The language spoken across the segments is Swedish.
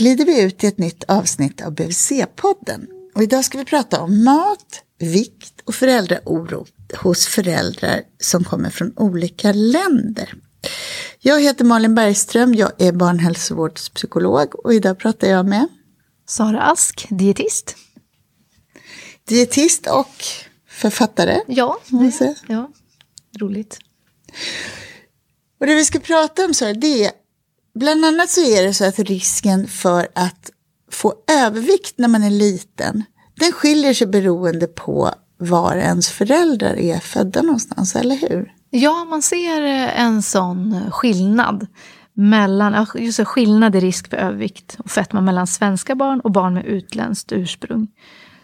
glider vi ut i ett nytt avsnitt av BVC-podden. Och idag ska vi prata om mat, vikt och föräldraoro hos föräldrar som kommer från olika länder. Jag heter Malin Bergström, jag är barnhälsovårdspsykolog och idag pratar jag med Sara Ask, dietist. Dietist och författare. Ja, det, ja roligt. Och det vi ska prata om så här, det är bland annat så är det så att risken för att få övervikt när man är liten, den skiljer sig beroende på var ens föräldrar är födda någonstans, eller hur? Ja, man ser eh, en sån eh, skillnad mellan, just skillnad i risk för övervikt och fetma mellan svenska barn och barn med utländskt ursprung.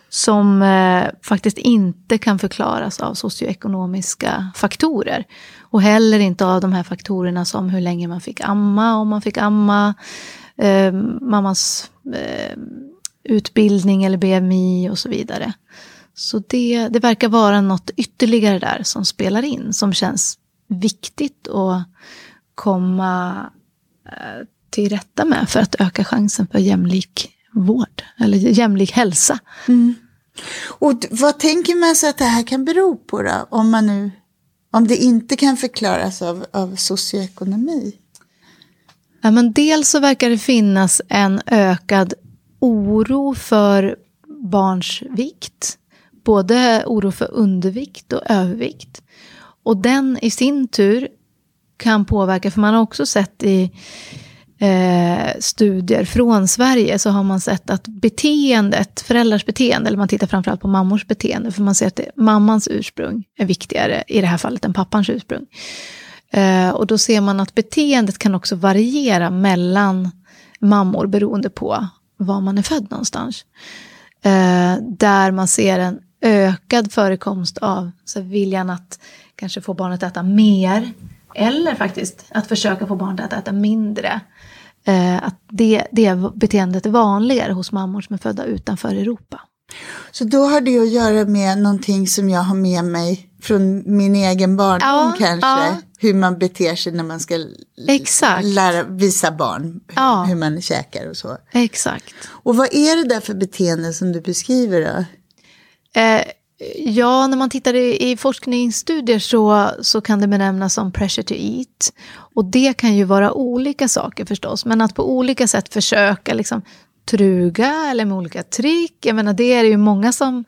Som eh, faktiskt inte kan förklaras av socioekonomiska faktorer. Och heller inte av de här faktorerna som hur länge man fick amma, om man fick amma, eh, mammas eh, utbildning eller BMI och så vidare. Så det, det verkar vara något ytterligare där som spelar in, som känns viktigt att komma eh, till rätta med för att öka chansen för jämlik vård, eller jämlik hälsa. Mm. Och vad tänker man sig att det här kan bero på då? Om, man nu, om det inte kan förklaras av, av socioekonomi? Ja, men dels så verkar det finnas en ökad oro för barns vikt. Både oro för undervikt och övervikt. Och den i sin tur kan påverka, för man har också sett i eh, studier från Sverige så har man sett att beteendet, föräldrars beteende, eller man tittar framförallt på mammors beteende, för man ser att det, mammans ursprung är viktigare i det här fallet än pappans ursprung. Eh, och då ser man att beteendet kan också variera mellan mammor beroende på var man är född någonstans. Eh, där man ser en ökad förekomst av så viljan att kanske få barnet att äta mer. Eller faktiskt att försöka få barnet att äta mindre. Eh, att det, det beteendet är vanligare hos mammor som är födda utanför Europa. Så då har det att göra med någonting som jag har med mig från min egen barndom ja, kanske? Ja. Hur man beter sig när man ska Exakt. lära, visa barn ja. hur man käkar och så. Exakt. Och vad är det där för beteende som du beskriver då? Eh, ja, när man tittar i, i forskningsstudier så, så kan det benämnas som pressure to eat. Och det kan ju vara olika saker förstås, men att på olika sätt försöka liksom, truga eller med olika trick. Jag menar, det är det ju många som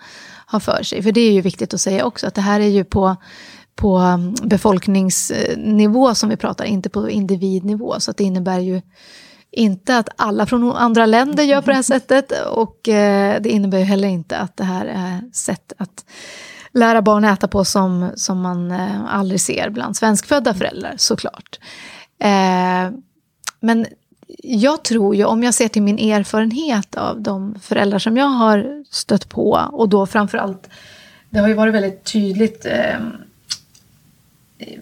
har för sig. För det är ju viktigt att säga också, att det här är ju på, på um, befolkningsnivå som vi pratar, inte på individnivå. Så det innebär ju inte att alla från andra länder gör på det här sättet. Och eh, det innebär ju heller inte att det här är sätt att lära barn äta på som, som man eh, aldrig ser bland svenskfödda föräldrar, såklart. Eh, men jag tror ju, om jag ser till min erfarenhet av de föräldrar som jag har stött på, och då framförallt, det har ju varit väldigt tydligt, eh,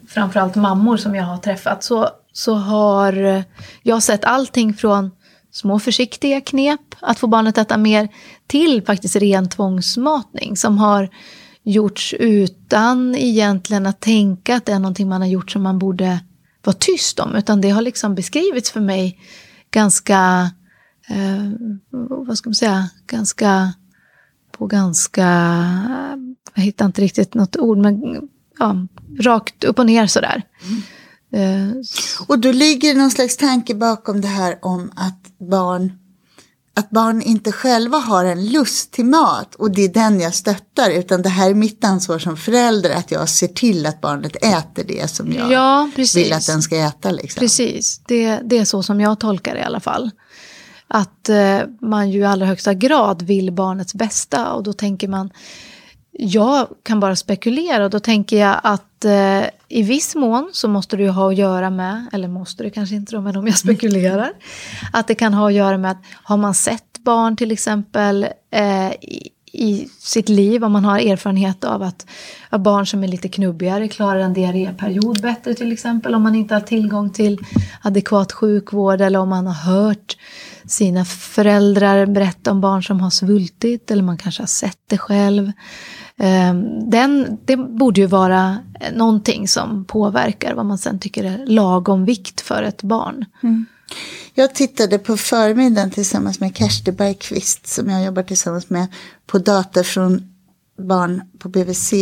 framförallt mammor som jag har träffat, så, så har eh, jag sett allting från små försiktiga knep, att få barnet att äta mer, till faktiskt ren tvångsmatning som har gjorts utan egentligen att tänka att det är någonting man har gjort som man borde vara tyst om, utan det har liksom beskrivits för mig ganska, eh, vad ska man säga, ganska, på ganska, jag hittar inte riktigt något ord, men ja, rakt upp och ner sådär. Mm. Eh, och då ligger någon slags tanke bakom det här om att barn att barn inte själva har en lust till mat och det är den jag stöttar utan det här är mitt ansvar som förälder att jag ser till att barnet äter det som jag ja, vill att den ska äta. Liksom. Precis, det, det är så som jag tolkar det i alla fall. Att eh, man ju i allra högsta grad vill barnets bästa och då tänker man jag kan bara spekulera och då tänker jag att eh, i viss mån så måste det ju ha att göra med, eller måste det kanske inte då, men om jag spekulerar, att det kan ha att göra med att har man sett barn till exempel eh, i, i, sitt liv, om man har erfarenhet av att, att barn som är lite knubbigare klarar en diarréperiod bättre till exempel, om man inte har tillgång till adekvat sjukvård eller om man har hört sina föräldrar berätta om barn som har svultit eller man kanske har sett det själv. Ehm, den, det borde ju vara någonting som påverkar vad man sen tycker är lagom vikt för ett barn. Mm. Jag tittade på förmiddagen tillsammans med Kersti Bergqvist som jag jobbar tillsammans med på data från barn på BVC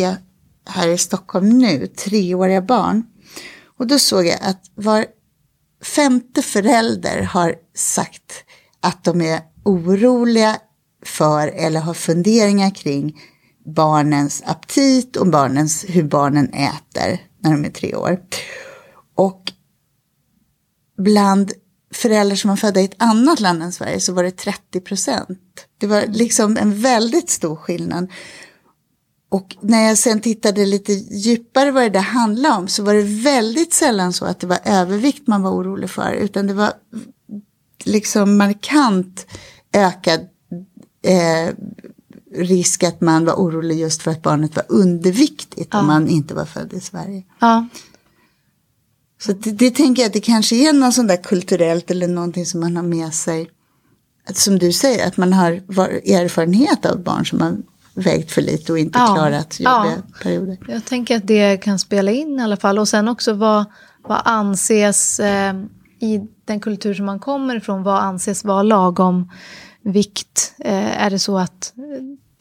här i Stockholm nu, treåriga barn. Och då såg jag att var femte förälder har sagt att de är oroliga för eller har funderingar kring barnens aptit och barnens, hur barnen äter när de är tre år. Och bland föräldrar som var födda i ett annat land än Sverige så var det 30 procent. Det var liksom en väldigt stor skillnad. Och när jag sen tittade lite djupare vad det handlade om så var det väldigt sällan så att det var övervikt man var orolig för utan det var liksom markant ökad eh, risk att man var orolig just för att barnet var underviktigt ja. om man inte var född i Sverige. Ja. Så det, det tänker jag att det kanske är något sånt där kulturellt eller någonting som man har med sig. Att, som du säger, att man har erfarenhet av barn som har vägt för lite och inte ja. klarat jobbiga ja. perioder. Jag tänker att det kan spela in i alla fall. Och sen också vad, vad anses eh, i den kultur som man kommer ifrån, vad anses vara lagom vikt? Eh, är det så att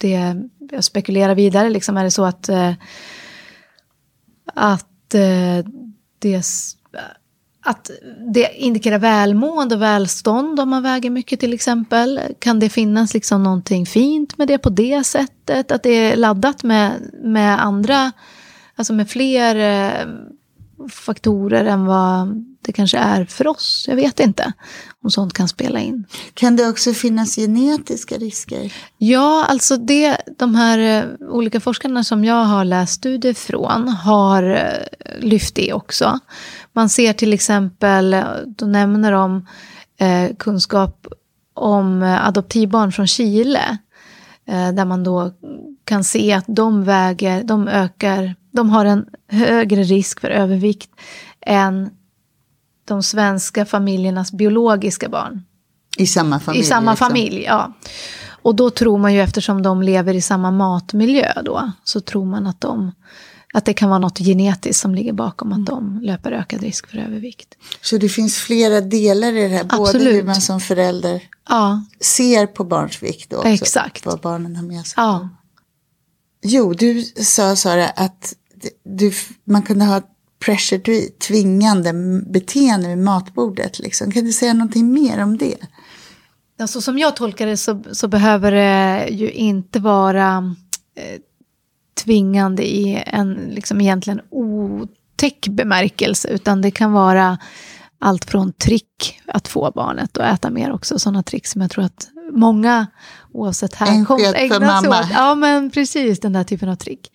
det, jag spekulerar vidare, liksom, är det så att, eh, att eh, det att det indikerar välmående och välstånd om man väger mycket till exempel. Kan det finnas liksom någonting fint med det på det sättet? Att det är laddat med, med andra, alltså med fler eh, faktorer än vad det kanske är för oss. Jag vet inte om sånt kan spela in. Kan det också finnas genetiska risker? Ja, alltså det, de här eh, olika forskarna som jag har läst studier från har eh, lyft det också. Man ser till exempel, då nämner de eh, kunskap om adoptivbarn från Chile. Eh, där man då kan se att de väger, de ökar, de har en högre risk för övervikt än de svenska familjernas biologiska barn. I samma familj? I samma liksom. familj, ja. Och då tror man ju, eftersom de lever i samma matmiljö då, så tror man att, de, att det kan vara något genetiskt som ligger bakom att de löper ökad risk för övervikt. Så det finns flera delar i det här, Absolut. både hur man som förälder ja. ser på barns vikt och Exakt. vad barnen har med sig. Ja. Jo, du sa Sara att du, man kunde ha pressure to eat, tvingande beteende vid matbordet. Liksom. Kan du säga någonting mer om det? Alltså, som jag tolkar det så, så behöver det ju inte vara eh, tvingande i en liksom egentligen otäck bemärkelse, utan det kan vara allt från trick att få barnet att äta mer också, sådana trick som jag tror att många, oavsett härkomst, ägnar sig åt. Ja, men precis, den där typen av trick.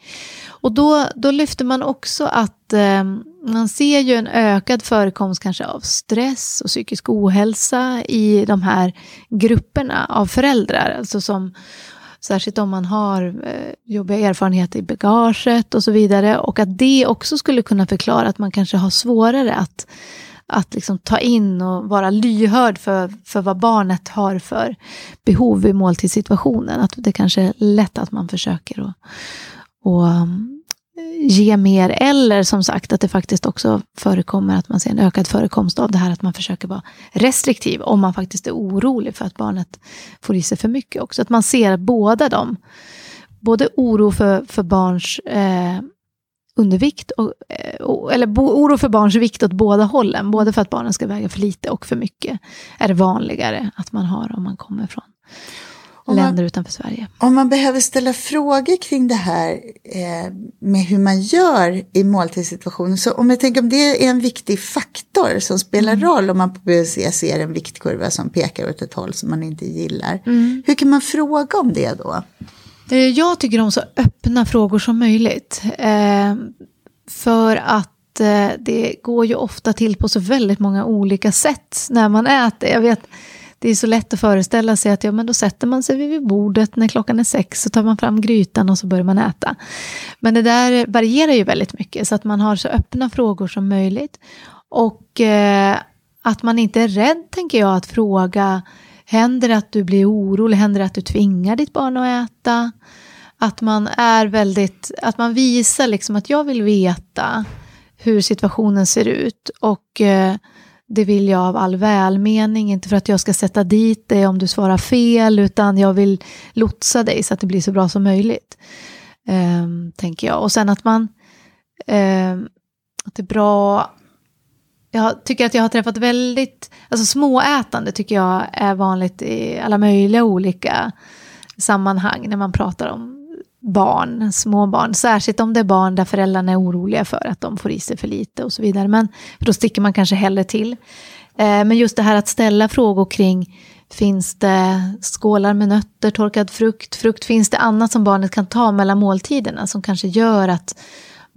Och då, då lyfter man också att eh, man ser ju en ökad förekomst kanske av stress och psykisk ohälsa i de här grupperna av föräldrar. Alltså som, särskilt om man har eh, jobbiga erfarenheter i bagaget och så vidare. Och att det också skulle kunna förklara att man kanske har svårare att att liksom ta in och vara lyhörd för, för vad barnet har för behov i måltidssituationen. Att det kanske är lätt att man försöker att och um, ge mer. Eller som sagt att det faktiskt också förekommer att man ser en ökad förekomst av det här att man försöker vara restriktiv om man faktiskt är orolig för att barnet får i sig för mycket också. Att man ser båda dem. Både oro för, för barns eh, undervikt, och, eh, eller oro för barns vikt åt båda hållen. Både för att barnen ska väga för lite och för mycket är det vanligare att man har om man kommer från om länder man, utanför Sverige. Om man behöver ställa frågor kring det här eh, med hur man gör i måltidssituationen. Så om jag tänker om det är en viktig faktor som spelar mm. roll om man på BUC ser en viktkurva som pekar åt ett håll som man inte gillar. Mm. Hur kan man fråga om det då? Eh, jag tycker om så öppna frågor som möjligt. Eh, för att eh, det går ju ofta till på så väldigt många olika sätt när man äter. Jag vet det är så lätt att föreställa sig att ja, men då sätter man sig vid bordet när klockan är sex, så tar man fram grytan och så börjar man äta. Men det där varierar ju väldigt mycket, så att man har så öppna frågor som möjligt. Och eh, att man inte är rädd, tänker jag, att fråga, händer det att du blir orolig, händer det att du tvingar ditt barn att äta? Att man är väldigt, att man visar liksom att jag vill veta hur situationen ser ut. Och eh, det vill jag av all välmening, inte för att jag ska sätta dit dig om du svarar fel, utan jag vill lotsa dig så att det blir så bra som möjligt. Eh, tänker jag. Och sen att man, eh, att det är bra, jag tycker att jag har träffat väldigt, alltså småätande tycker jag är vanligt i alla möjliga olika sammanhang när man pratar om barn, små barn, särskilt om det är barn där föräldrarna är oroliga för att de får i sig för lite och så vidare. Men då sticker man kanske hellre till. Eh, men just det här att ställa frågor kring Finns det skålar med nötter, torkad frukt, frukt? Finns det annat som barnet kan ta mellan måltiderna som kanske gör att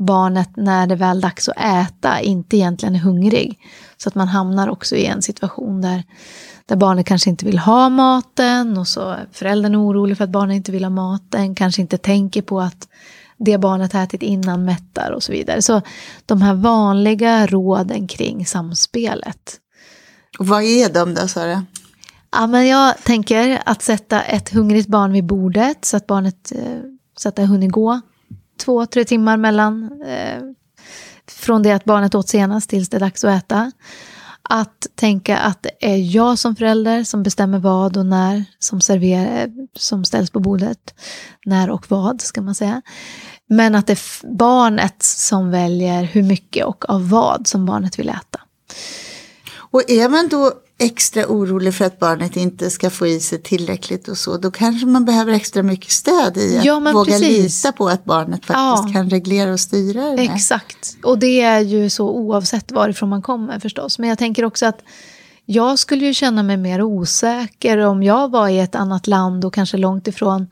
barnet när det är väl dags att äta inte egentligen är hungrig? Så att man hamnar också i en situation där, där barnet kanske inte vill ha maten och så föräldern är orolig för att barnet inte vill ha maten, kanske inte tänker på att det barnet har ätit innan mättar och så vidare. Så de här vanliga råden kring samspelet. Och vad är de då, Sara? Ja, men jag tänker att sätta ett hungrigt barn vid bordet så att barnet eh, så att det har hunnit gå två, tre timmar mellan eh, från det att barnet åt senast tills det är dags att äta. Att tänka att det är jag som förälder som bestämmer vad och när som, serverar, eh, som ställs på bordet. När och vad ska man säga. Men att det är barnet som väljer hur mycket och av vad som barnet vill äta. Och även då extra orolig för att barnet inte ska få i sig tillräckligt och så, då kanske man behöver extra mycket stöd i att ja, våga precis. lita på att barnet faktiskt ja. kan reglera och styra det. Exakt, och det är ju så oavsett varifrån man kommer förstås. Men jag tänker också att jag skulle ju känna mig mer osäker om jag var i ett annat land och kanske långt ifrån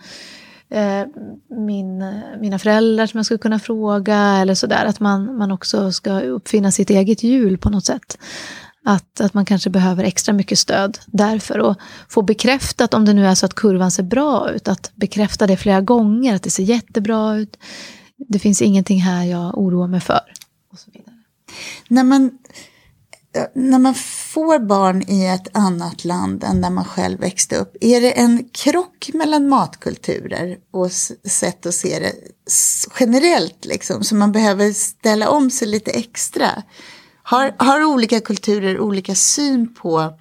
eh, min, mina föräldrar som jag skulle kunna fråga eller sådär. Att man, man också ska uppfinna sitt eget hjul på något sätt. Att, att man kanske behöver extra mycket stöd därför. Och få bekräftat, om det nu är så att kurvan ser bra ut, att bekräfta det flera gånger, att det ser jättebra ut. Det finns ingenting här jag oroar mig för. Och så vidare. När man, när man får barn i ett annat land än där man själv växte upp, är det en krock mellan matkulturer och sätt att se det generellt, liksom, så man behöver ställa om sig lite extra? Har, har olika kulturer olika syn på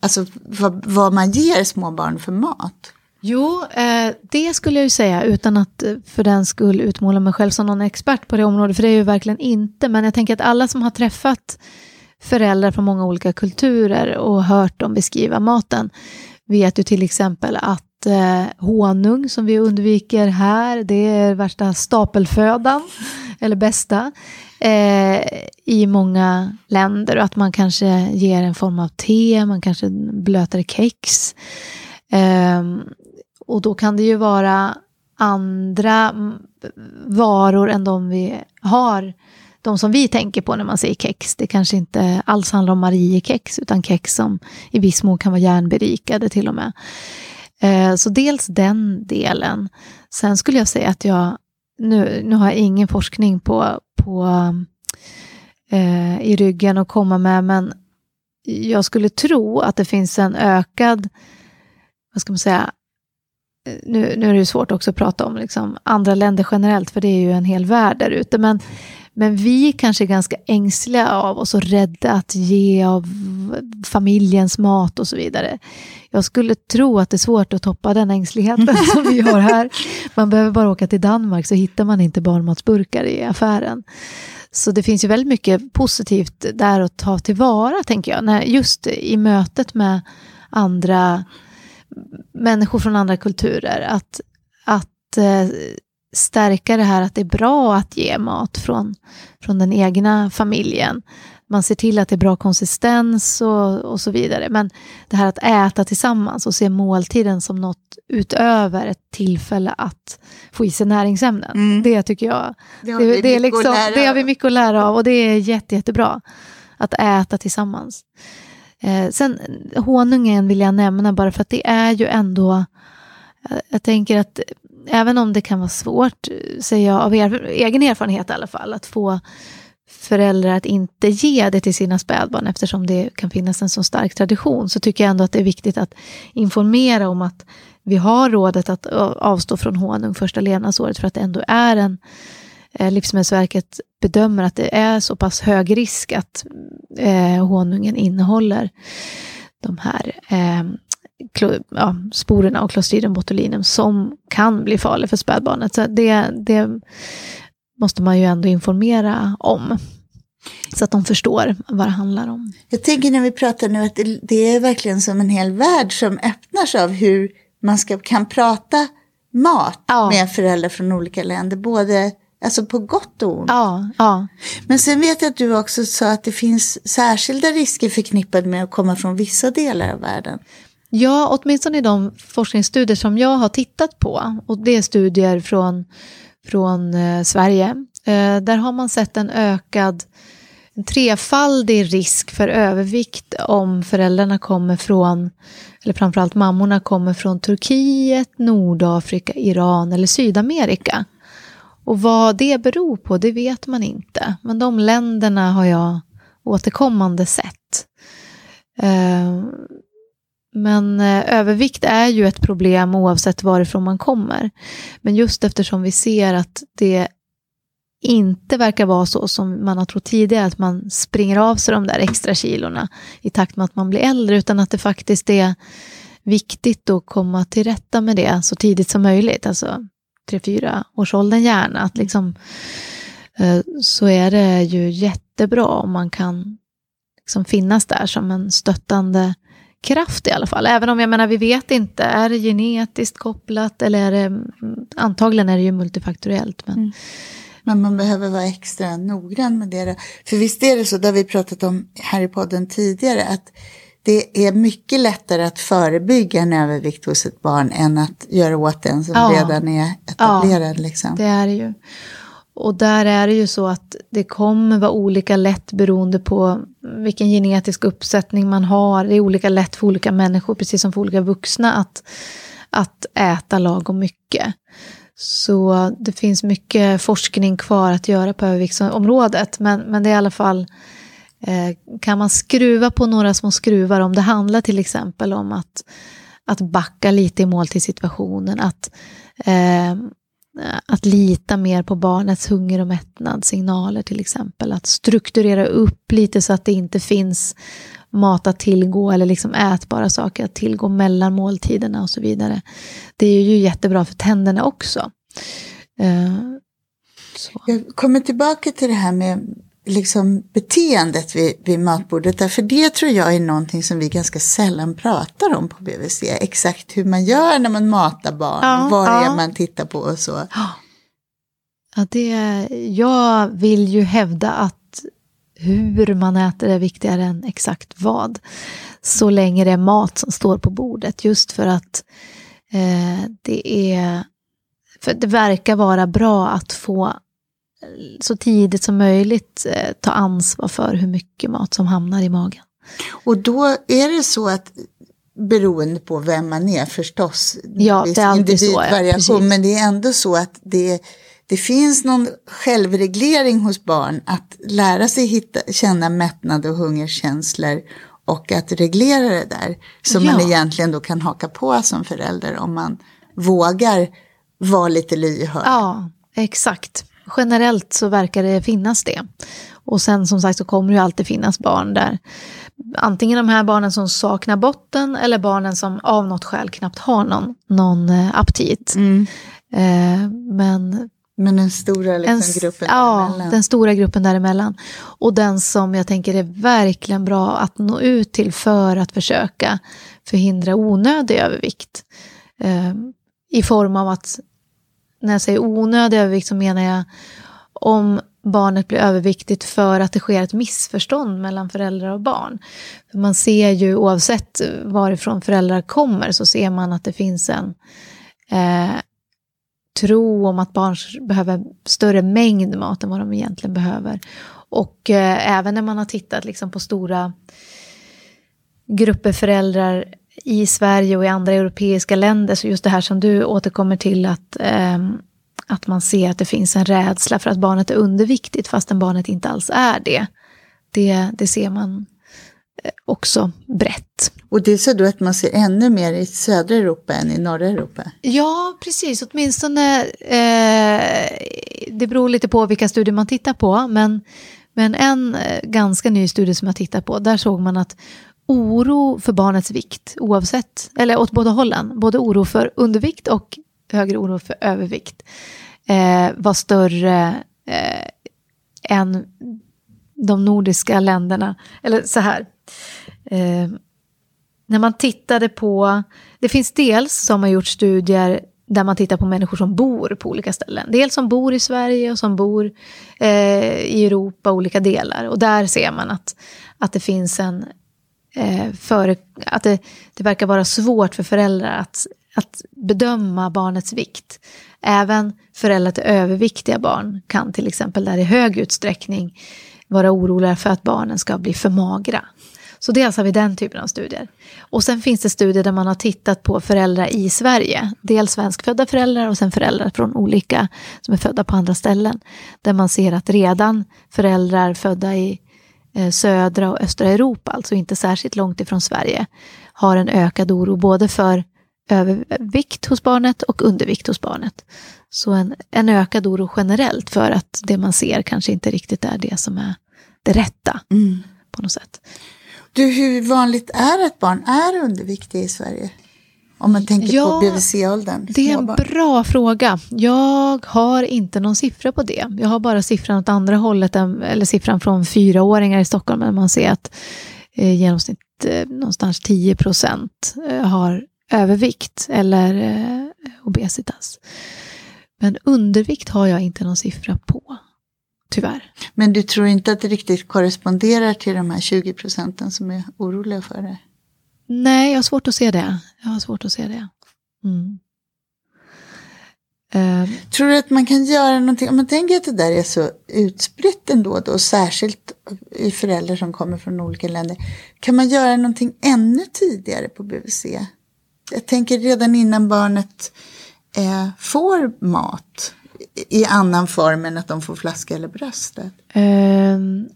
alltså, vad, vad man ger små barn för mat? Jo, eh, det skulle jag ju säga utan att eh, för den skull utmåla mig själv som någon expert på det området, för det är ju verkligen inte. Men jag tänker att alla som har träffat föräldrar från många olika kulturer och hört dem beskriva maten vet ju till exempel att eh, honung som vi undviker här, det är värsta stapelfödan, eller bästa eh, i många länder. Och att man kanske ger en form av te, man kanske blöter kex. Eh, och då kan det ju vara andra varor än de vi har de som vi tänker på när man säger kex. Det kanske inte alls handlar om Mariekex, utan kex som i viss mån kan vara järnberikade till och med. Eh, så dels den delen. Sen skulle jag säga att jag nu, nu har jag ingen forskning på, på eh, i ryggen att komma med, men jag skulle tro att det finns en ökad, vad ska man säga, eh, nu, nu är det svårt också att prata om liksom andra länder generellt, för det är ju en hel värld där ute, men men vi kanske är ganska ängsliga av oss och rädda att ge av familjens mat och så vidare. Jag skulle tro att det är svårt att toppa den ängsligheten som vi har här. Man behöver bara åka till Danmark så hittar man inte barnmatsburkar i affären. Så det finns ju väldigt mycket positivt där att ta tillvara, tänker jag. När, just i mötet med andra människor från andra kulturer. Att, att eh, stärka det här att det är bra att ge mat från, från den egna familjen. Man ser till att det är bra konsistens och, och så vidare. Men det här att äta tillsammans och se måltiden som något utöver ett tillfälle att få i sig näringsämnen. Mm. Det tycker jag, det har, det, det är liksom, det har vi mycket att lära av och det är jätte, jättebra. Att äta tillsammans. Eh, sen honungen vill jag nämna bara för att det är ju ändå jag tänker att även om det kan vara svårt, säger jag av er, egen erfarenhet i alla fall, att få föräldrar att inte ge det till sina spädbarn eftersom det kan finnas en så stark tradition, så tycker jag ändå att det är viktigt att informera om att vi har rådet att avstå från honung första levnadsåret för att det ändå är en eh, Livsmedelsverket bedömer att det är så pass hög risk att eh, honungen innehåller de här eh, ja, sporerna och Clostridium botulinum som kan bli farlig för spädbarnet. Så det, det måste man ju ändå informera om. Så att de förstår vad det handlar om. Jag tänker när vi pratar nu att det, det är verkligen som en hel värld som öppnas av hur man ska, kan prata mat ja. med föräldrar från olika länder. Både Alltså på gott och ont. Ja, ja. Men sen vet jag att du också sa att det finns särskilda risker förknippade med att komma från vissa delar av världen. Ja, åtminstone i de forskningsstudier som jag har tittat på, och det är studier från, från eh, Sverige, eh, där har man sett en ökad en trefaldig risk för övervikt om föräldrarna kommer från, eller framförallt mammorna kommer från Turkiet, Nordafrika, Iran eller Sydamerika. Och vad det beror på, det vet man inte. Men de länderna har jag återkommande sett. Eh, men eh, övervikt är ju ett problem oavsett varifrån man kommer. Men just eftersom vi ser att det inte verkar vara så som man har trott tidigare, att man springer av sig de där extra kilorna i takt med att man blir äldre, utan att det faktiskt är viktigt att komma till rätta med det så tidigt som möjligt, alltså 3-4 årsåldern gärna, att liksom, eh, så är det ju jättebra om man kan liksom finnas där som en stöttande kraft i alla fall. Även om jag menar, vi vet inte, är det genetiskt kopplat eller är det, antagligen är det ju multifaktoriellt. Men, mm. men man behöver vara extra noggrann med det. För visst är det så, det har vi pratat om här i podden tidigare, att det är mycket lättare att förebygga en övervikt hos ett barn än att göra åt den som ja. redan är etablerad. Ja, liksom. det är det ju. Och där är det ju så att det kommer vara olika lätt beroende på vilken genetisk uppsättning man har. Det är olika lätt för olika människor, precis som för olika vuxna, att, att äta lagom mycket. Så det finns mycket forskning kvar att göra på överviktsområdet. Men, men det är i alla fall, eh, kan man skruva på några små skruvar om det handlar till exempel om att, att backa lite i måltidssituationen, att eh, Eh, att lita mer på barnets hunger och mättnadssignaler till exempel. Att strukturera upp lite så att det inte finns mat att tillgå eller liksom ätbara saker att tillgå mellan måltiderna och så vidare. Det är ju jättebra för tänderna också. Uh, Jag kommer tillbaka till det här med liksom beteendet vid, vid matbordet. Därför det tror jag är någonting som vi ganska sällan pratar om på BVC. Exakt hur man gör när man matar barn. Ja, vad ja. är man tittar på och så. Ja, det, jag vill ju hävda att hur man äter är viktigare än exakt vad. Så länge det är mat som står på bordet. Just för att eh, det är... För det verkar vara bra att få så tidigt som möjligt eh, ta ansvar för hur mycket mat som hamnar i magen. Och då är det så att beroende på vem man är förstås. Ja, det är alltid så. Ja, men det är ändå så att det, det finns någon självreglering hos barn att lära sig hitta, känna mättnad och hungerkänslor och att reglera det där. Som ja. man egentligen då kan haka på som förälder om man vågar vara lite lyhörd. Ja, exakt generellt så verkar det finnas det. Och sen som sagt så kommer det ju alltid finnas barn där. Antingen de här barnen som saknar botten eller barnen som av något skäl knappt har någon, någon eh, aptit. Mm. Eh, men men den stora liksom, en, gruppen Ja, däremellan. den stora gruppen däremellan. Och den som jag tänker är verkligen bra att nå ut till för att försöka förhindra onödig övervikt. Eh, I form av att när jag säger onödig övervikt så menar jag om barnet blir överviktigt för att det sker ett missförstånd mellan föräldrar och barn. För man ser ju oavsett varifrån föräldrar kommer så ser man att det finns en eh, tro om att barn behöver större mängd mat än vad de egentligen behöver. Och eh, även när man har tittat liksom, på stora grupper föräldrar i Sverige och i andra europeiska länder, så just det här som du återkommer till att, eh, att man ser att det finns en rädsla för att barnet är underviktigt fastän barnet inte alls är det. Det, det ser man eh, också brett. Och det så då att man ser ännu mer i södra Europa än i norra Europa? Ja, precis. Åtminstone, eh, det beror lite på vilka studier man tittar på, men, men en eh, ganska ny studie som jag tittat på, där såg man att oro för barnets vikt, oavsett, eller åt båda hållen, både oro för undervikt och högre oro för övervikt, eh, var större eh, än de nordiska länderna. Eller så här, eh, när man tittade på, det finns dels som har gjort studier där man tittar på människor som bor på olika ställen. Dels som bor i Sverige och som bor eh, i Europa, olika delar. Och där ser man att, att det finns en... Eh, för, att det, det verkar vara svårt för föräldrar att, att bedöma barnets vikt. Även föräldrar till överviktiga barn kan till exempel där i hög utsträckning vara oroliga för att barnen ska bli för magra. Så dels alltså har vi den typen av studier. Och sen finns det studier där man har tittat på föräldrar i Sverige. Dels svenskfödda föräldrar och sen föräldrar från olika som är födda på andra ställen. Där man ser att redan föräldrar födda i södra och östra Europa, alltså inte särskilt långt ifrån Sverige, har en ökad oro både för övervikt hos barnet och undervikt hos barnet. Så en, en ökad oro generellt för att det man ser kanske inte riktigt är det som är det rätta mm. på något sätt. Du, hur vanligt är att barn är underviktiga i Sverige? Om man tänker ja, på BVC-åldern. Det är en bra fråga. Jag har inte någon siffra på det. Jag har bara siffran åt andra hållet, eller siffran från fyraåringar i Stockholm, där man ser att eh, genomsnitt eh, någonstans 10 procent eh, har övervikt eller eh, obesitas. Men undervikt har jag inte någon siffra på, tyvärr. Men du tror inte att det riktigt korresponderar till de här 20 procenten som är oroliga för det? Nej, jag har svårt att se det. Jag har svårt att se det. Mm. Uh, tror du att man kan göra någonting, om man tänker att det där är så utspritt ändå, då, särskilt i föräldrar som kommer från olika länder, kan man göra någonting ännu tidigare på BVC? Jag tänker redan innan barnet eh, får mat i annan form än att de får flaska eller bröstet? Uh,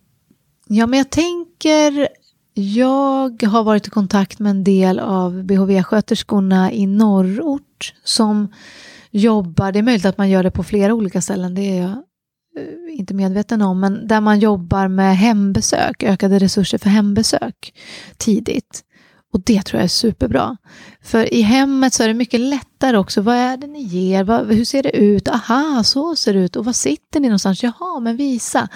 ja, men jag tänker jag har varit i kontakt med en del av BHV-sköterskorna i norrort som jobbar, det är möjligt att man gör det på flera olika ställen, det är jag eh, inte medveten om, men där man jobbar med hembesök, ökade resurser för hembesök tidigt. Och det tror jag är superbra. För i hemmet så är det mycket lättare också. Vad är det ni ger? Vad, hur ser det ut? Aha, så ser det ut. Och var sitter ni någonstans? Jaha, men visa.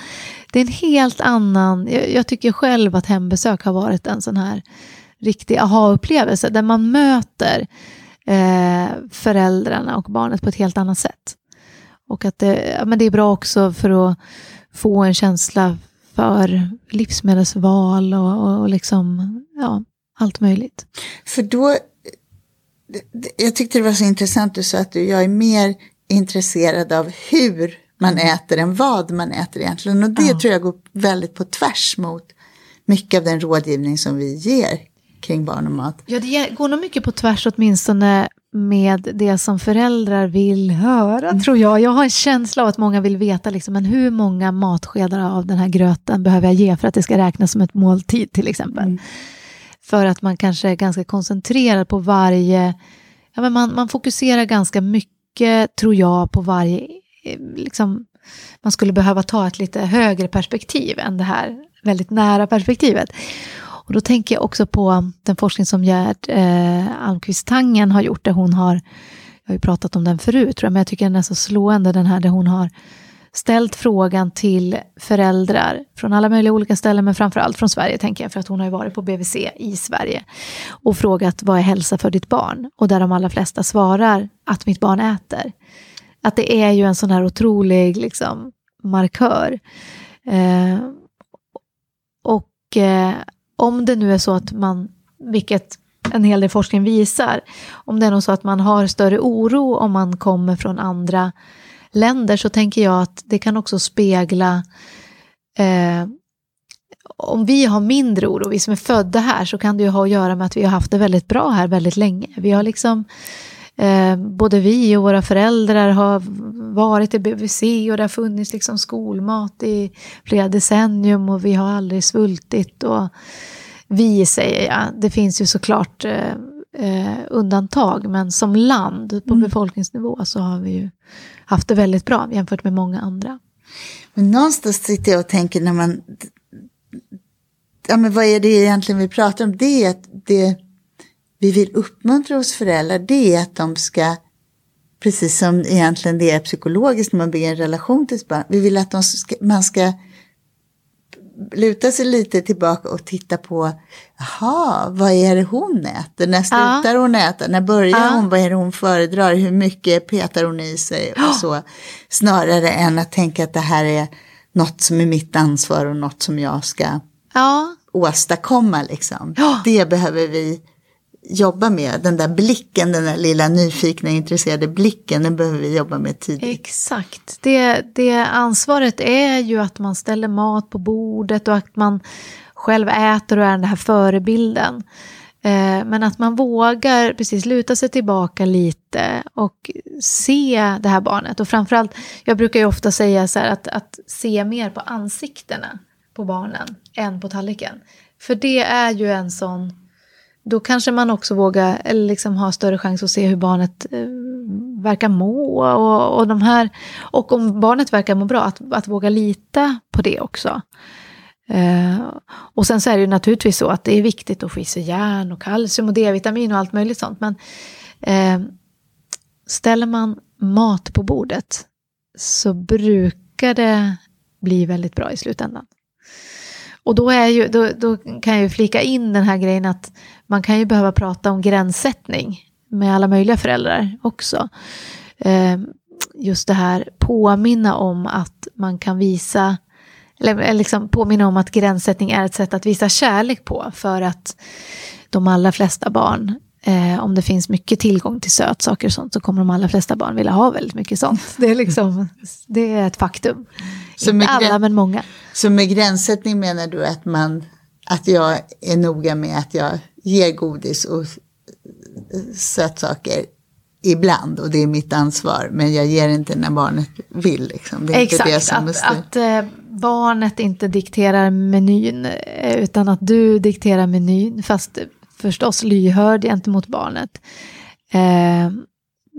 Det är en helt annan... Jag, jag tycker själv att hembesök har varit en sån här riktig aha-upplevelse där man möter eh, föräldrarna och barnet på ett helt annat sätt. Och att det, ja, men det är bra också för att få en känsla för livsmedelsval och, och, och liksom, ja, allt möjligt. För då, jag tyckte det var så intressant du sa att du, jag är mer intresserad av hur man mm. äter än vad man äter egentligen. Och det ja. tror jag går väldigt på tvärs mot mycket av den rådgivning som vi ger kring barn och mat. Ja, det går nog mycket på tvärs åtminstone med det som föräldrar vill höra, mm. tror jag. Jag har en känsla av att många vill veta, liksom, men hur många matskedar av den här gröten behöver jag ge för att det ska räknas som ett måltid till exempel. Mm. För att man kanske är ganska koncentrerad på varje... Ja, men man, man fokuserar ganska mycket, tror jag, på varje... Eh, liksom, man skulle behöva ta ett lite högre perspektiv än det här väldigt nära perspektivet. Och då tänker jag också på den forskning som Gerd eh, Almqvist Tangen har gjort, där hon har, jag har ju pratat om den förut, tror jag, men jag tycker den är så slående, den här där hon har ställt frågan till föräldrar från alla möjliga olika ställen, men framförallt från Sverige, tänker jag, för att hon har ju varit på BVC i Sverige och frågat vad är hälsa för ditt barn? Och där de allra flesta svarar att mitt barn äter. Att det är ju en sån här otrolig liksom, markör. Eh, och eh, om det nu är så att man, vilket en hel del forskning visar, om det är nog så att man har större oro om man kommer från andra länder så tänker jag att det kan också spegla eh, om vi har mindre oro, vi som är födda här, så kan det ju ha att göra med att vi har haft det väldigt bra här väldigt länge. Vi har liksom, eh, både vi och våra föräldrar har varit i BVC och det har funnits liksom skolmat i flera decennium och vi har aldrig svultit. Och vi säger jag, det finns ju såklart eh, eh, undantag, men som land på mm. befolkningsnivå så har vi ju haft det väldigt bra jämfört med många andra. Men någonstans sitter jag och tänker när man, ja men vad är det egentligen vi pratar om? Det är att det vi vill uppmuntra hos föräldrar, det är att de ska precis som egentligen det är psykologiskt när man bygger en relation till sitt barn. Vi vill att de ska, man ska luta sig lite tillbaka och titta på, jaha, vad är det hon äter? När slutar ja. hon äta? När börjar ja. hon? Vad är det hon föredrar? Hur mycket petar hon i sig? Och så. Snarare än att tänka att det här är något som är mitt ansvar och något som jag ska ja. åstadkomma. Liksom. Det behöver vi jobba med. Den där blicken, den där lilla nyfikna, intresserade blicken, den behöver vi jobba med tidigt. Exakt. Det, det ansvaret är ju att man ställer mat på bordet och att man själv äter och är den här förebilden. Eh, men att man vågar precis luta sig tillbaka lite och se det här barnet. Och framförallt, jag brukar ju ofta säga så här att, att se mer på ansiktena på barnen än på tallriken. För det är ju en sån då kanske man också vågar, eller liksom ha större chans att se hur barnet eh, verkar må. Och, och, de här, och om barnet verkar må bra, att, att våga lita på det också. Eh, och sen så är det ju naturligtvis så att det är viktigt att få i sig järn och kalcium och D-vitamin och allt möjligt sånt. Men eh, ställer man mat på bordet så brukar det bli väldigt bra i slutändan. Och då, är ju, då, då kan jag ju flika in den här grejen att man kan ju behöva prata om gränssättning med alla möjliga föräldrar också. Eh, just det här påminna om att man kan visa, eller liksom påminna om att gränssättning är ett sätt att visa kärlek på för att de allra flesta barn Eh, om det finns mycket tillgång till sötsaker och sånt så kommer de allra flesta barn vilja ha väldigt mycket sånt. Det är, liksom, det är ett faktum. Så Inte alla men många. Så med gränssättning menar du att, man, att jag är noga med att jag ger godis och sötsaker ibland och det är mitt ansvar. Men jag ger inte när barnet vill. Liksom. Det är Exakt, inte det som att, att eh, barnet inte dikterar menyn eh, utan att du dikterar menyn. Fast förstås lyhörd gentemot barnet. Eh,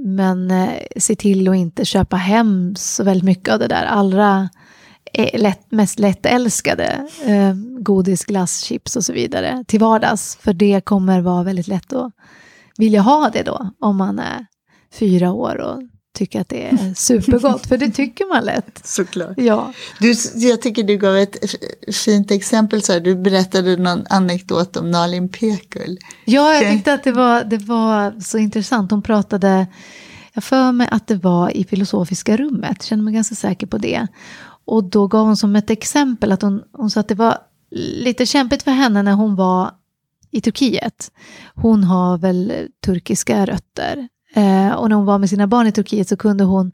men eh, se till att inte köpa hem så väldigt mycket av det där allra lätt, mest lättälskade, eh, godis, glass, chips och så vidare till vardags. För det kommer vara väldigt lätt att vilja ha det då, om man är fyra år och tycker att det är supergott, för det tycker man lätt. Såklart. Ja. Du, jag tycker du gav ett fint exempel, så här, du berättade någon anekdot om Nalin Pekul. Ja, jag tyckte att det var, det var så intressant. Hon pratade, jag för mig att det var i filosofiska rummet, jag känner mig ganska säker på det. Och då gav hon som ett exempel att hon, hon sa att det var lite kämpigt för henne när hon var i Turkiet. Hon har väl turkiska rötter Eh, och när hon var med sina barn i Turkiet så kunde hon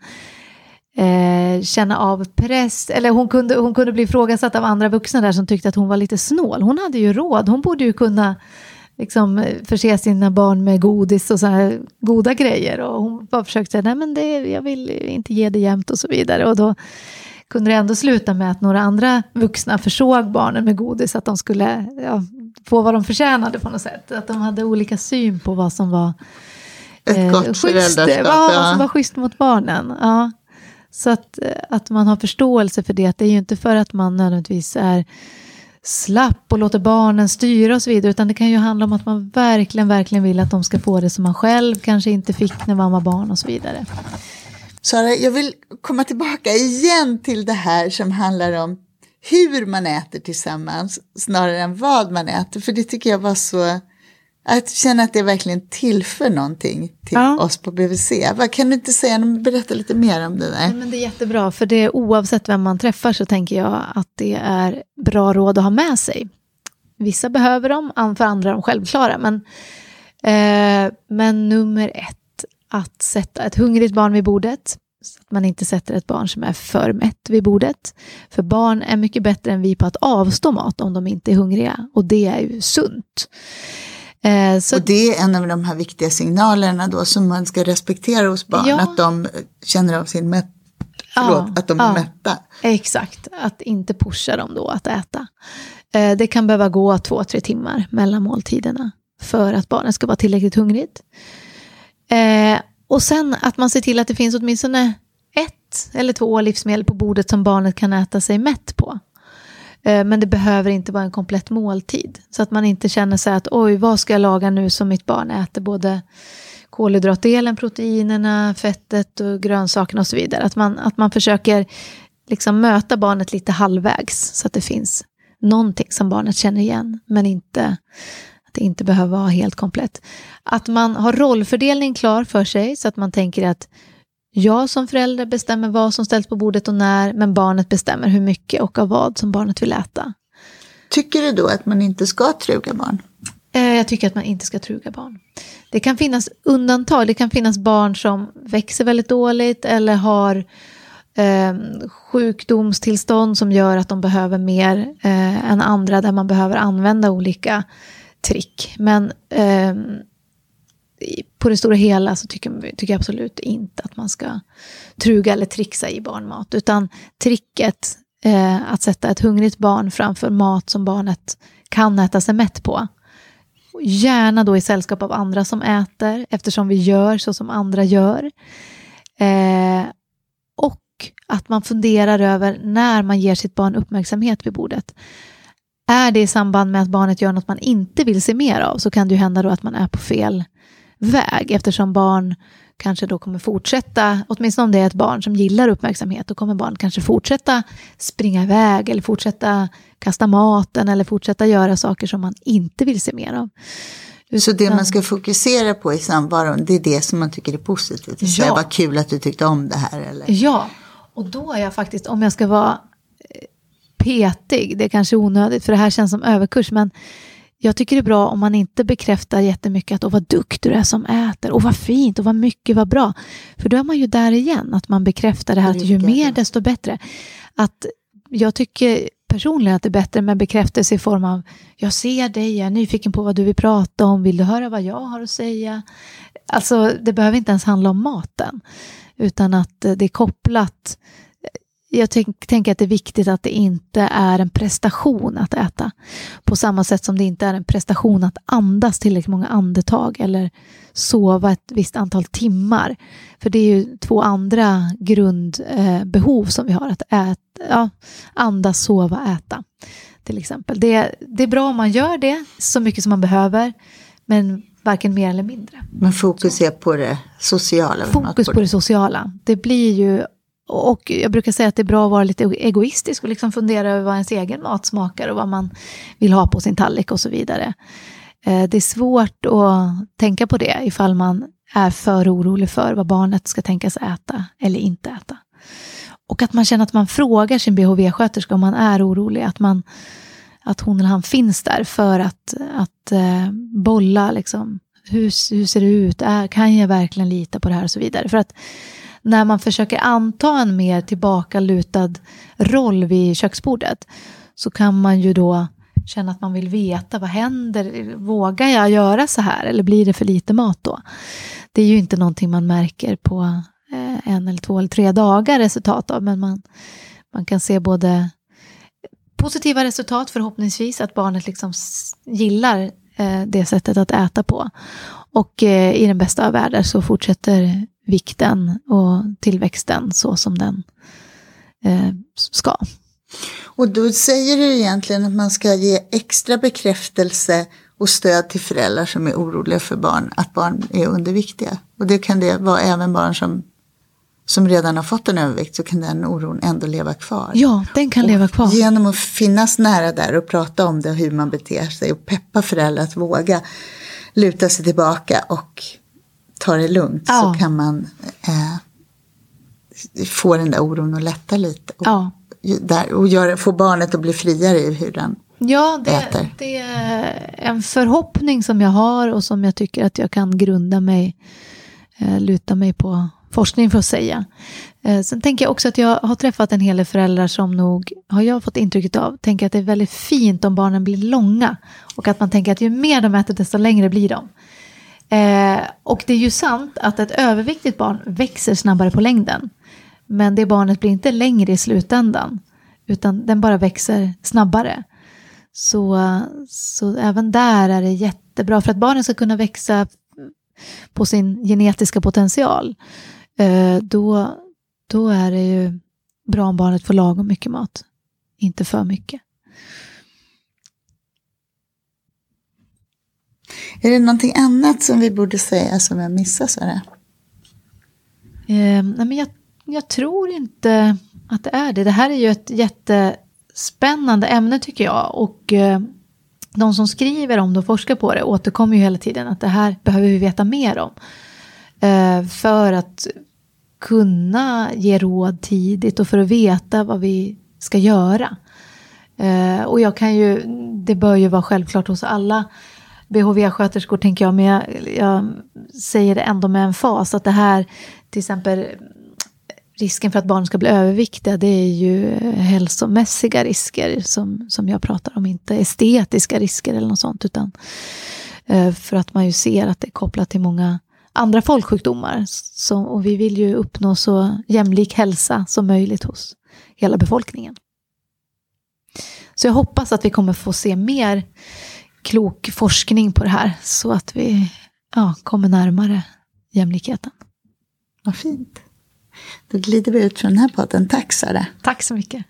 eh, känna av press, eller hon kunde, hon kunde bli ifrågasatt av andra vuxna där som tyckte att hon var lite snål. Hon hade ju råd, hon borde ju kunna liksom, förse sina barn med godis och så här goda grejer. Och hon bara försökte säga, nej men det, jag vill inte ge det jämt och så vidare. Och då kunde det ändå sluta med att några andra vuxna försåg barnen med godis, att de skulle ja, få vad de förtjänade på något sätt. Att de hade olika syn på vad som var ett eh, gott föräldraskap. Ja, ja. Som var schysst mot barnen. Ja. Så att, eh, att man har förståelse för det. Att det är ju inte för att man nödvändigtvis är slapp och låter barnen styra och så vidare. Utan det kan ju handla om att man verkligen, verkligen vill att de ska få det som man själv kanske inte fick när man var barn och så vidare. Sara, jag vill komma tillbaka igen till det här som handlar om hur man äter tillsammans snarare än vad man äter. För det tycker jag var så att känna att det verkligen tillför någonting till ja. oss på BVC. Kan du inte säga, berätta lite mer om det där? Ja, men det är jättebra, för det oavsett vem man träffar så tänker jag att det är bra råd att ha med sig. Vissa behöver dem, för andra är de självklara. Men, eh, men nummer ett, att sätta ett hungrigt barn vid bordet. Så att man inte sätter ett barn som är för mätt vid bordet. För barn är mycket bättre än vi på att avstå mat om de inte är hungriga. Och det är ju sunt. Eh, så, och det är en av de här viktiga signalerna då som man ska respektera hos barn, ja. att de känner av sin mätt, förlåt, ja, att de är ja, mätta. Exakt, att inte pusha dem då att äta. Eh, det kan behöva gå två, tre timmar mellan måltiderna för att barnet ska vara tillräckligt hungrigt. Eh, och sen att man ser till att det finns åtminstone ett eller två livsmedel på bordet som barnet kan äta sig mätt på. Eh, men det behöver inte vara en komplett måltid. Så att man inte känner sig att oj, vad ska jag laga nu som mitt barn äter både kolhydratdelen, proteinerna, fettet och grönsakerna och så vidare. Att man, att man försöker liksom möta barnet lite halvvägs så att det finns någonting som barnet känner igen, men inte att det inte behöver vara helt komplett. Att man har rollfördelning klar för sig så att man tänker att jag som förälder bestämmer vad som ställs på bordet och när, men barnet bestämmer hur mycket och av vad som barnet vill äta. Tycker du då att man inte ska truga barn? Eh, jag tycker att man inte ska truga barn. Det kan finnas undantag. Det kan finnas barn som växer väldigt dåligt eller har eh, sjukdomstillstånd som gör att de behöver mer eh, än andra där man behöver använda olika trick. Men eh, på det stora hela så tycker, tycker jag absolut inte att man ska truga eller trixa i barnmat. Utan tricket eh, att sätta ett hungrigt barn framför mat som barnet kan äta sig mätt på. Gärna då i sällskap av andra som äter, eftersom vi gör så som andra gör. Eh, och att man funderar över när man ger sitt barn uppmärksamhet vid bordet. Är det i samband med att barnet gör något man inte vill se mer av så kan det ju hända då att man är på fel väg eftersom barn kanske då kommer fortsätta, åtminstone om det är ett barn som gillar uppmärksamhet, då kommer barn kanske fortsätta springa iväg eller fortsätta kasta maten eller fortsätta göra saker som man inte vill se mer av. Så det man ska fokusera på i samvaron, det är det som man tycker är positivt? Det ja. vad kul att du tyckte om det här? Eller? Ja, och då är jag faktiskt, om jag ska vara petig, det är kanske onödigt för det här känns som överkurs, men jag tycker det är bra om man inte bekräftar jättemycket att åh vad duktig du är som äter, och vad fint, och vad mycket, vad bra. För då är man ju där igen, att man bekräftar det här att ju mer desto bättre. Att jag tycker personligen att det är bättre med bekräftelse i form av jag ser dig, jag är nyfiken på vad du vill prata om, vill du höra vad jag har att säga? Alltså det behöver inte ens handla om maten, utan att det är kopplat jag tänk, tänker att det är viktigt att det inte är en prestation att äta. På samma sätt som det inte är en prestation att andas tillräckligt många andetag eller sova ett visst antal timmar. För det är ju två andra grundbehov som vi har. Att äta, ja, andas, sova, äta. Till exempel. Det, det är bra om man gör det så mycket som man behöver. Men varken mer eller mindre. Men fokus är på det sociala? Fokus på det sociala. Det blir ju och jag brukar säga att det är bra att vara lite egoistisk och liksom fundera över vad ens egen mat smakar och vad man vill ha på sin tallrik och så vidare. Eh, det är svårt att tänka på det ifall man är för orolig för vad barnet ska tänkas äta eller inte äta. Och att man känner att man frågar sin BHV-sköterska om man är orolig, att, man, att hon eller han finns där för att, att eh, bolla liksom, hur, hur ser det ut, är, kan jag verkligen lita på det här och så vidare. För att när man försöker anta en mer tillbakalutad roll vid köksbordet så kan man ju då känna att man vill veta vad händer, vågar jag göra så här eller blir det för lite mat då? Det är ju inte någonting man märker på eh, en eller två eller tre dagar resultat av men man, man kan se både positiva resultat förhoppningsvis att barnet liksom gillar Eh, det sättet att äta på och eh, i den bästa av världar så fortsätter vikten och tillväxten så som den eh, ska. Och då säger du egentligen att man ska ge extra bekräftelse och stöd till föräldrar som är oroliga för barn, att barn är underviktiga. Och det kan det vara även barn som, som redan har fått en övervikt så kan den oron ändå leva kvar. Ja, den kan och leva kvar. Genom att finnas nära där och prata om det och hur man beter sig och peppa föräldrar att våga luta sig tillbaka och ta det lugnt ja. så kan man eh, få den där oron att lätta lite. Och, ja. där, och göra, få barnet att bli friare i hur den Ja, det, äter. det är en förhoppning som jag har och som jag tycker att jag kan grunda mig, eh, luta mig på forskning för att säga. Eh, sen tänker jag också att jag har träffat en hel del föräldrar som nog, har jag fått intrycket av, tänker att det är väldigt fint om barnen blir långa. Och att man tänker att ju mer de äter desto längre blir de. Eh, och det är ju sant att ett överviktigt barn växer snabbare på längden. Men det barnet blir inte längre i slutändan. Utan den bara växer snabbare. Så, så även där är det jättebra för att barnen ska kunna växa på sin genetiska potential. Eh, då, då är det ju bra om barnet får lagom mycket mat, inte för mycket. Är det någonting annat som vi borde säga som jag missar? Sara? Eh, nej men jag, jag tror inte att det är det. Det här är ju ett jättespännande ämne tycker jag. Och eh, de som skriver om det och forskar på det återkommer ju hela tiden att det här behöver vi veta mer om. Eh, för att kunna ge råd tidigt och för att veta vad vi ska göra. Eh, och jag kan ju, det bör ju vara självklart hos alla BHV-sköterskor tänker jag, men jag, jag säger det ändå med en fas att det här, till exempel risken för att barn ska bli överviktiga, det är ju hälsomässiga risker som, som jag pratar om, inte estetiska risker eller något sånt, utan eh, för att man ju ser att det är kopplat till många andra folksjukdomar. Så, och vi vill ju uppnå så jämlik hälsa som möjligt hos hela befolkningen. Så jag hoppas att vi kommer få se mer klok forskning på det här så att vi ja, kommer närmare jämlikheten. Vad fint. Då glider vi ut från den här podden. Tack Sara. Tack så mycket.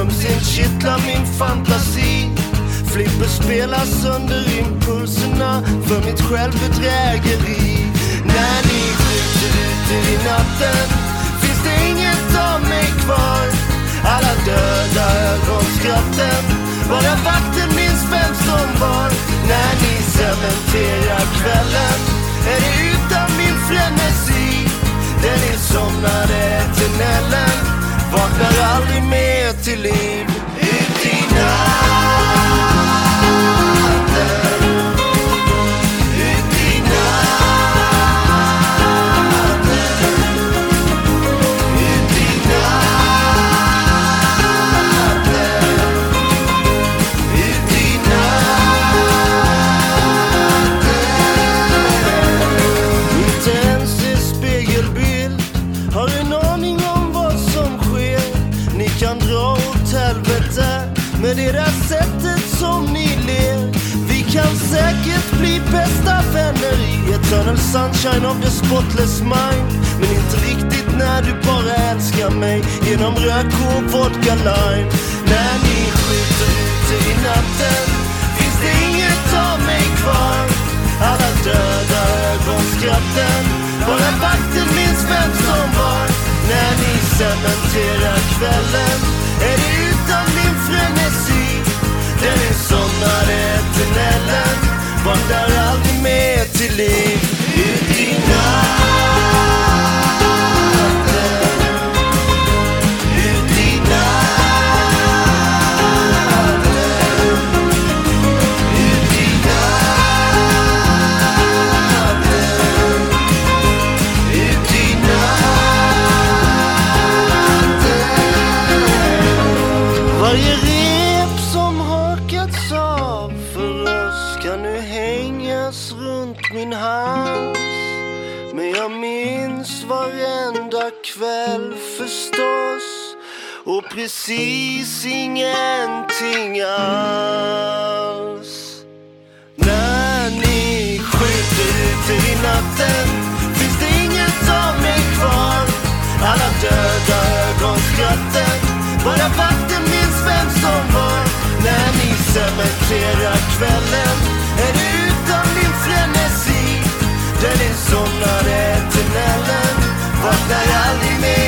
Ömsint kittlar min fantasi. Flipper spelas sönder impulserna för mitt självbedrägeri. När ni skjuter ut i natten finns det inget av mig kvar. Alla döda ögonskratten bara vakten minns vem som var. När ni cementerar kvällen är det utan min frenesi. Somnade till Nellen. vaknar aldrig mer till liv sunshine of the spotless mind. Men inte riktigt när du bara älskar mig Genom rök och vodka lime. När ni skjuter ute i natten Finns det inget av mig kvar. Alla döda ögonskratten Bara vakten minns vem som var. När ni cementerar kvällen Är det utan min frenesi. Den insomnade eternellen. Vaknar aldrig mer till liv. min hals. Men jag minns varenda kväll förstås. Och precis ingenting alls. När ni skjuter ut i natten finns det inget av mig kvar. Alla döda ögonskratten, bara vakten minns vem som var. När ni cementerar kvällen Somnar till Nellen Vaknar aldrig mer.